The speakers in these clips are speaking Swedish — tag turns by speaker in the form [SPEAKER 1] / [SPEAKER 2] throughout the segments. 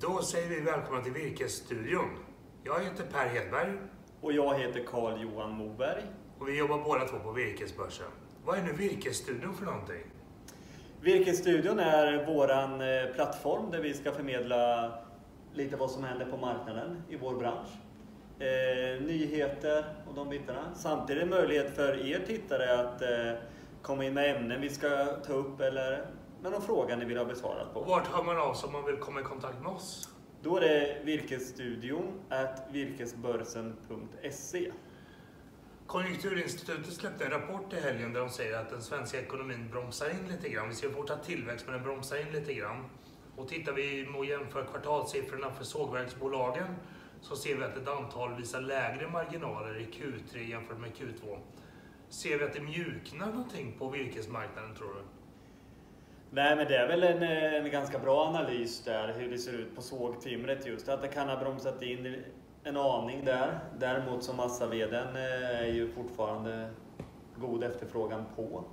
[SPEAKER 1] Då säger vi välkomna till Virkesstudion. Jag heter Per Hedberg
[SPEAKER 2] Och jag heter Carl Johan Moberg.
[SPEAKER 1] och vi jobbar båda två på Virkesbörsen. Vad är nu Virkesstudion för någonting?
[SPEAKER 2] Virkesstudion är våran eh, plattform där vi ska förmedla lite vad som händer på marknaden i vår bransch. Eh, nyheter och de bitarna. Samtidigt en möjlighet för er tittare att eh, komma in med ämnen vi ska ta upp eller med någon fråga ni vill ha besvarat på.
[SPEAKER 1] vart hör man av sig om man vill komma i kontakt med oss?
[SPEAKER 2] Då är det virkesstudion at virkesbörsen.se.
[SPEAKER 1] Konjunkturinstitutet släppte en rapport i helgen där de säger att den svenska ekonomin bromsar in lite grann. Vi ser fortsatt tillväxt men den bromsar in lite grann. Och tittar vi och jämför kvartalssiffrorna för sågverksbolagen så ser vi att ett antal visar lägre marginaler i Q3 jämfört med Q2. Ser vi att det mjuknar någonting på virkesmarknaden tror du?
[SPEAKER 2] Nej, men det är väl en, eh, en ganska bra analys där hur det ser ut på sågtimret just. Att det kan ha bromsat in en aning där. Däremot så massaveden eh, är ju fortfarande god efterfrågan på.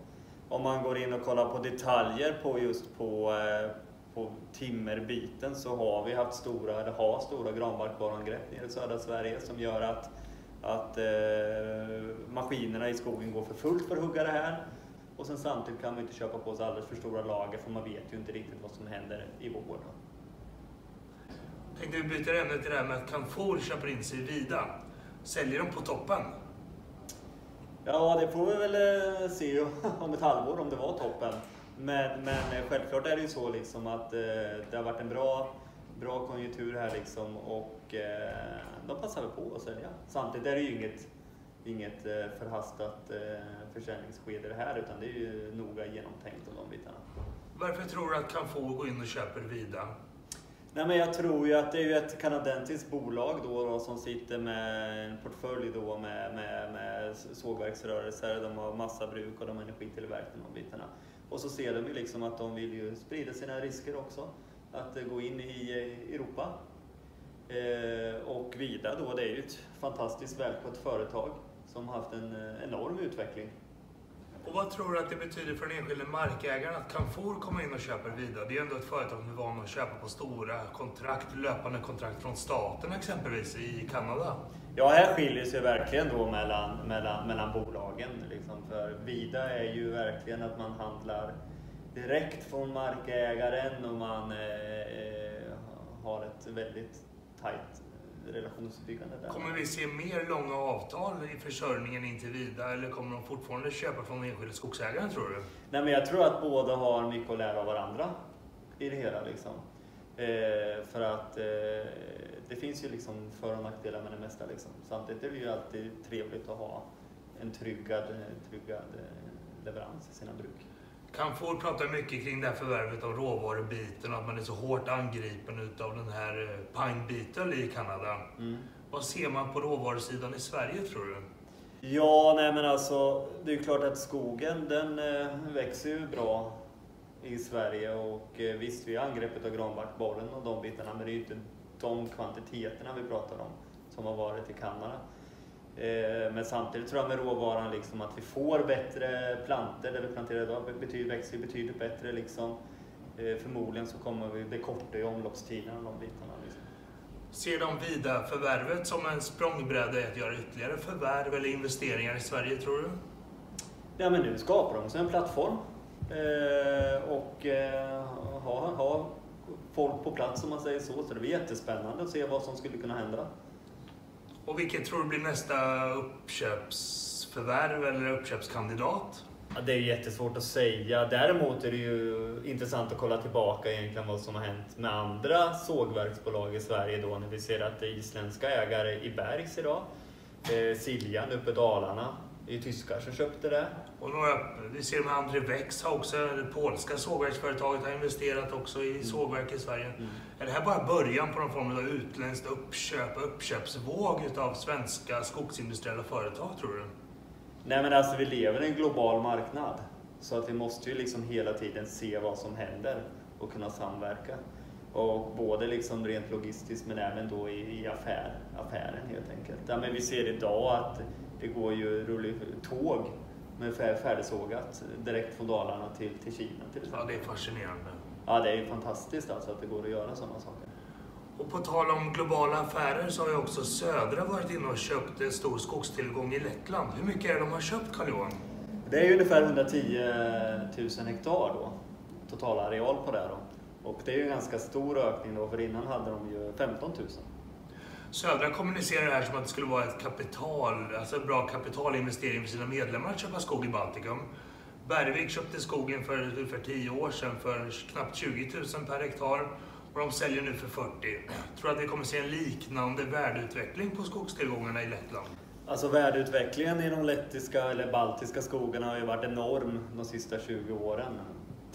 [SPEAKER 2] Om man går in och kollar på detaljer på just på, eh, på timmerbiten så har vi haft stora, eller har stora granbarkborreangrepp nere i södra Sverige som gör att, att eh, maskinerna i skogen går för fullt för att hugga det här. Och sen samtidigt kan man inte köpa på sig alldeles för stora lager för man vet ju inte riktigt vad som händer i vår.
[SPEAKER 1] Tänkte vi byter ämne till det här med att Canfor köper in sig i Vida. Säljer de på toppen?
[SPEAKER 2] Ja, det får vi väl eh, se om ett halvår om det var toppen. Men, men eh, självklart är det ju så liksom att eh, det har varit en bra, bra konjunktur här liksom och då passar vi på att sälja. Samtidigt är det ju inget, inget eh, förhastat eh, försäljningsskede det här utan det är ju noga genomtänkt och de bitarna.
[SPEAKER 1] Varför tror du att Canfor går in och köper Vida?
[SPEAKER 2] Nej, men jag tror ju att det är ett kanadensiskt bolag då, då som sitter med en portfölj då med, med, med sågverksrörelser, de har massabruk och de har energitillverkning och de bitarna. Och så ser de ju liksom att de vill ju sprida sina risker också, att eh, gå in i Europa. Eh, och Vida då, det är ju ett fantastiskt välskött företag som haft en eh, enorm utveckling.
[SPEAKER 1] Och vad tror du att det betyder för den enskilde markägaren att Canfor kommer in och köper Vida? Det är ändå ett företag som är van att köpa på stora kontrakt, löpande kontrakt från staten exempelvis i Kanada.
[SPEAKER 2] Ja, här skiljer sig verkligen då mellan, mellan, mellan bolagen. Liksom. För Vida är ju verkligen att man handlar direkt från markägaren och man eh, eh, har ett väldigt tajt relationsbyggande där.
[SPEAKER 1] Kommer vi se mer långa avtal i försörjningen in till Vida eller kommer de fortfarande köpa från den enskilde skogsägaren tror du?
[SPEAKER 2] Nej, men jag tror att båda har mycket att lära av varandra i det hela. Liksom. Eh, för att eh, det finns ju liksom för och nackdelar med det mesta. Liksom. Samtidigt är det ju alltid trevligt att ha en tryggad, tryggad eh, leverans i sina bruk.
[SPEAKER 1] Canfor pratar mycket kring det här förvärvet av råvarubiten och att man är så hårt angripen utav den här eh, Beetle i Kanada.
[SPEAKER 2] Mm.
[SPEAKER 1] Vad ser man på råvarusidan i Sverige tror du?
[SPEAKER 2] Ja, nej men alltså det är klart att skogen den eh, växer ju bra i Sverige och eh, visst vi har angreppet av granbarkborren och de bitarna men det är ju inte de kvantiteterna vi pratar om som har varit i Kanada. Eh, men samtidigt tror jag med råvaran liksom att vi får bättre planter där vi planterar idag, betyder, växer betydligt bättre liksom. Eh, förmodligen så kommer vi, det kortar ju omloppstiden och de bitarna. Liksom.
[SPEAKER 1] Ser de vida förvärvet som en språngbräda i att göra ytterligare förvärv eller investeringar i Sverige tror du?
[SPEAKER 2] Ja, men nu skapar de sig en plattform eh, och ha, ha folk på plats om man säger så. Så det blir jättespännande att se vad som skulle kunna hända.
[SPEAKER 1] Och vilket tror du blir nästa uppköpsförvärv eller uppköpskandidat?
[SPEAKER 2] Ja, det är jättesvårt att säga. Däremot är det ju intressant att kolla tillbaka egentligen vad som har hänt med andra sågverksbolag i Sverige då när vi ser att det är isländska ägare i Bergs idag. Eh, Siljan uppe i Dalarna. Det är tyskar som köpte det.
[SPEAKER 1] Och några, vi ser med André Wex har också, det polska sågverksföretaget har investerat också i sågverk i Sverige. Är det här bara början på någon form av utländskt uppköp, uppköpsvåg utav svenska skogsindustriella företag tror du?
[SPEAKER 2] Nej men alltså vi lever i en global marknad. Så att vi måste ju liksom hela tiden se vad som händer och kunna samverka. Och både liksom rent logistiskt men även då i, i affär, affären helt enkelt. Ja, men vi ser idag att det går ju tåg med fär- färdigsågat direkt från Dalarna till, till Kina till
[SPEAKER 1] Ja, det är fascinerande.
[SPEAKER 2] Ja, det är ju fantastiskt alltså att det går att göra sådana saker.
[SPEAKER 1] Och på tal om globala affärer så har ju också Södra varit inne och köpt en stor skogstillgång i Lettland. Hur mycket är det de har köpt Carl-Johan?
[SPEAKER 2] Det är ju ungefär 110 000 hektar då, total areal på det då. Och det är ju en ganska stor ökning då, för innan hade de ju 15 000.
[SPEAKER 1] Södra kommunicerar det här som att det skulle vara ett kapital, alltså en bra kapitalinvestering för sina medlemmar att köpa skog i Baltikum. Bergvik köpte skogen för ungefär 10 år sedan för knappt 20 000 per hektar och de säljer nu för 40. Tror att vi kommer se en liknande värdeutveckling på skogstillgångarna i Lettland?
[SPEAKER 2] Alltså värdeutvecklingen i de lettiska eller baltiska skogarna har ju varit enorm de sista 20 åren.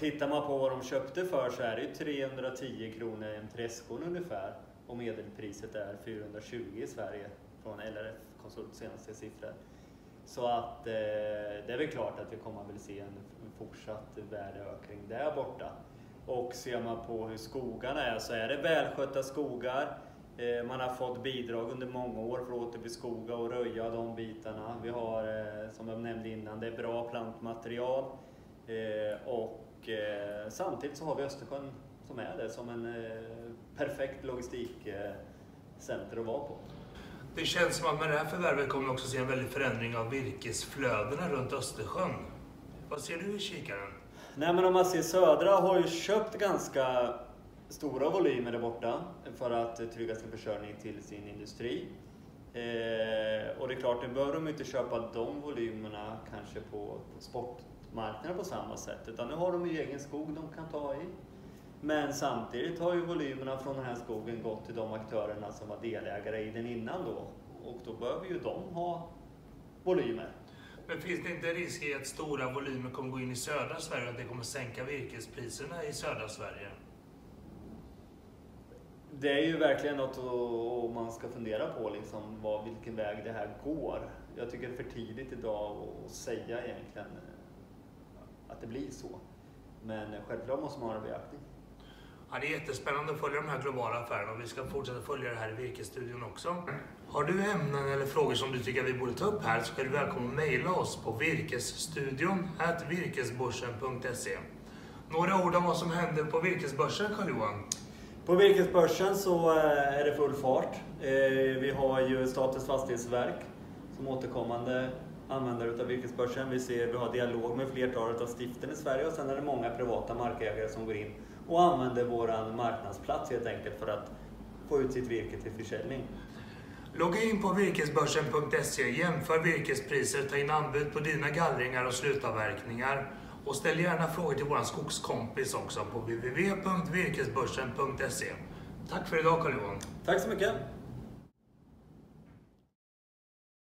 [SPEAKER 2] Tittar man på vad de köpte för så är det ju 310 kronor en träskon ungefär och medelpriset är 420 i Sverige från LRF Konsult senaste siffror. Så att eh, det är väl klart att vi kommer att se en fortsatt värdeökning där borta. Och ser man på hur skogarna är så är det välskötta skogar. Eh, man har fått bidrag under många år för att återbeskoga och röja de bitarna. Vi har, eh, som jag nämnde innan, det är bra plantmaterial. Eh, och eh, samtidigt så har vi Östersjön som är det som en eh, perfekt logistikcenter att vara på.
[SPEAKER 1] Det känns som att med det här förvärvet kommer vi också se en väldig förändring av virkesflödena runt Östersjön. Vad ser du i kikaren?
[SPEAKER 2] Nej men om man ser Södra har ju köpt ganska stora volymer där borta för att trygga sin försörjning till sin industri. Eh, och det är klart, nu behöver de inte köpa de volymerna kanske på, på sportmarknaden på samma sätt, utan nu har de ju egen skog de kan ta i. Men samtidigt har ju volymerna från den här skogen gått till de aktörerna som var delägare i den innan då. Och då behöver ju de ha volymer.
[SPEAKER 1] Men finns det inte risk i att stora volymer kommer gå in i södra Sverige och att det kommer sänka virkespriserna i södra Sverige?
[SPEAKER 2] Det är ju verkligen något att man ska fundera på, liksom, vad, vilken väg det här går. Jag tycker det är för tidigt idag att säga egentligen att det blir så. Men självklart måste man ha det beaktning.
[SPEAKER 1] Ja, det är jättespännande att följa de här globala affärerna och vi ska fortsätta följa det här i Virkesstudion också. Har du ämnen eller frågor som du tycker att vi borde ta upp här så är du välkommen att mejla oss på virkesstudion virkesbörsen.se. Några ord om vad som händer på virkesbörsen, Carl-Johan?
[SPEAKER 2] På virkesbörsen så eh, är det full fart. Eh, vi har ju Statens fastighetsverk som återkommande användare utav virkesbörsen. Vi ser vi har dialog med flertalet av stiften i Sverige och sen är det många privata markägare som går in och använder våran marknadsplats helt enkelt för att få ut sitt virke till försäljning.
[SPEAKER 1] Logga in på virkesbörsen.se, jämför virkespriser, ta in anbud på dina gallringar och slutavverkningar. Och ställ gärna frågor till vår skogskompis också på www.virkesbörsen.se. Tack för idag Carl-Johan.
[SPEAKER 2] Tack så mycket.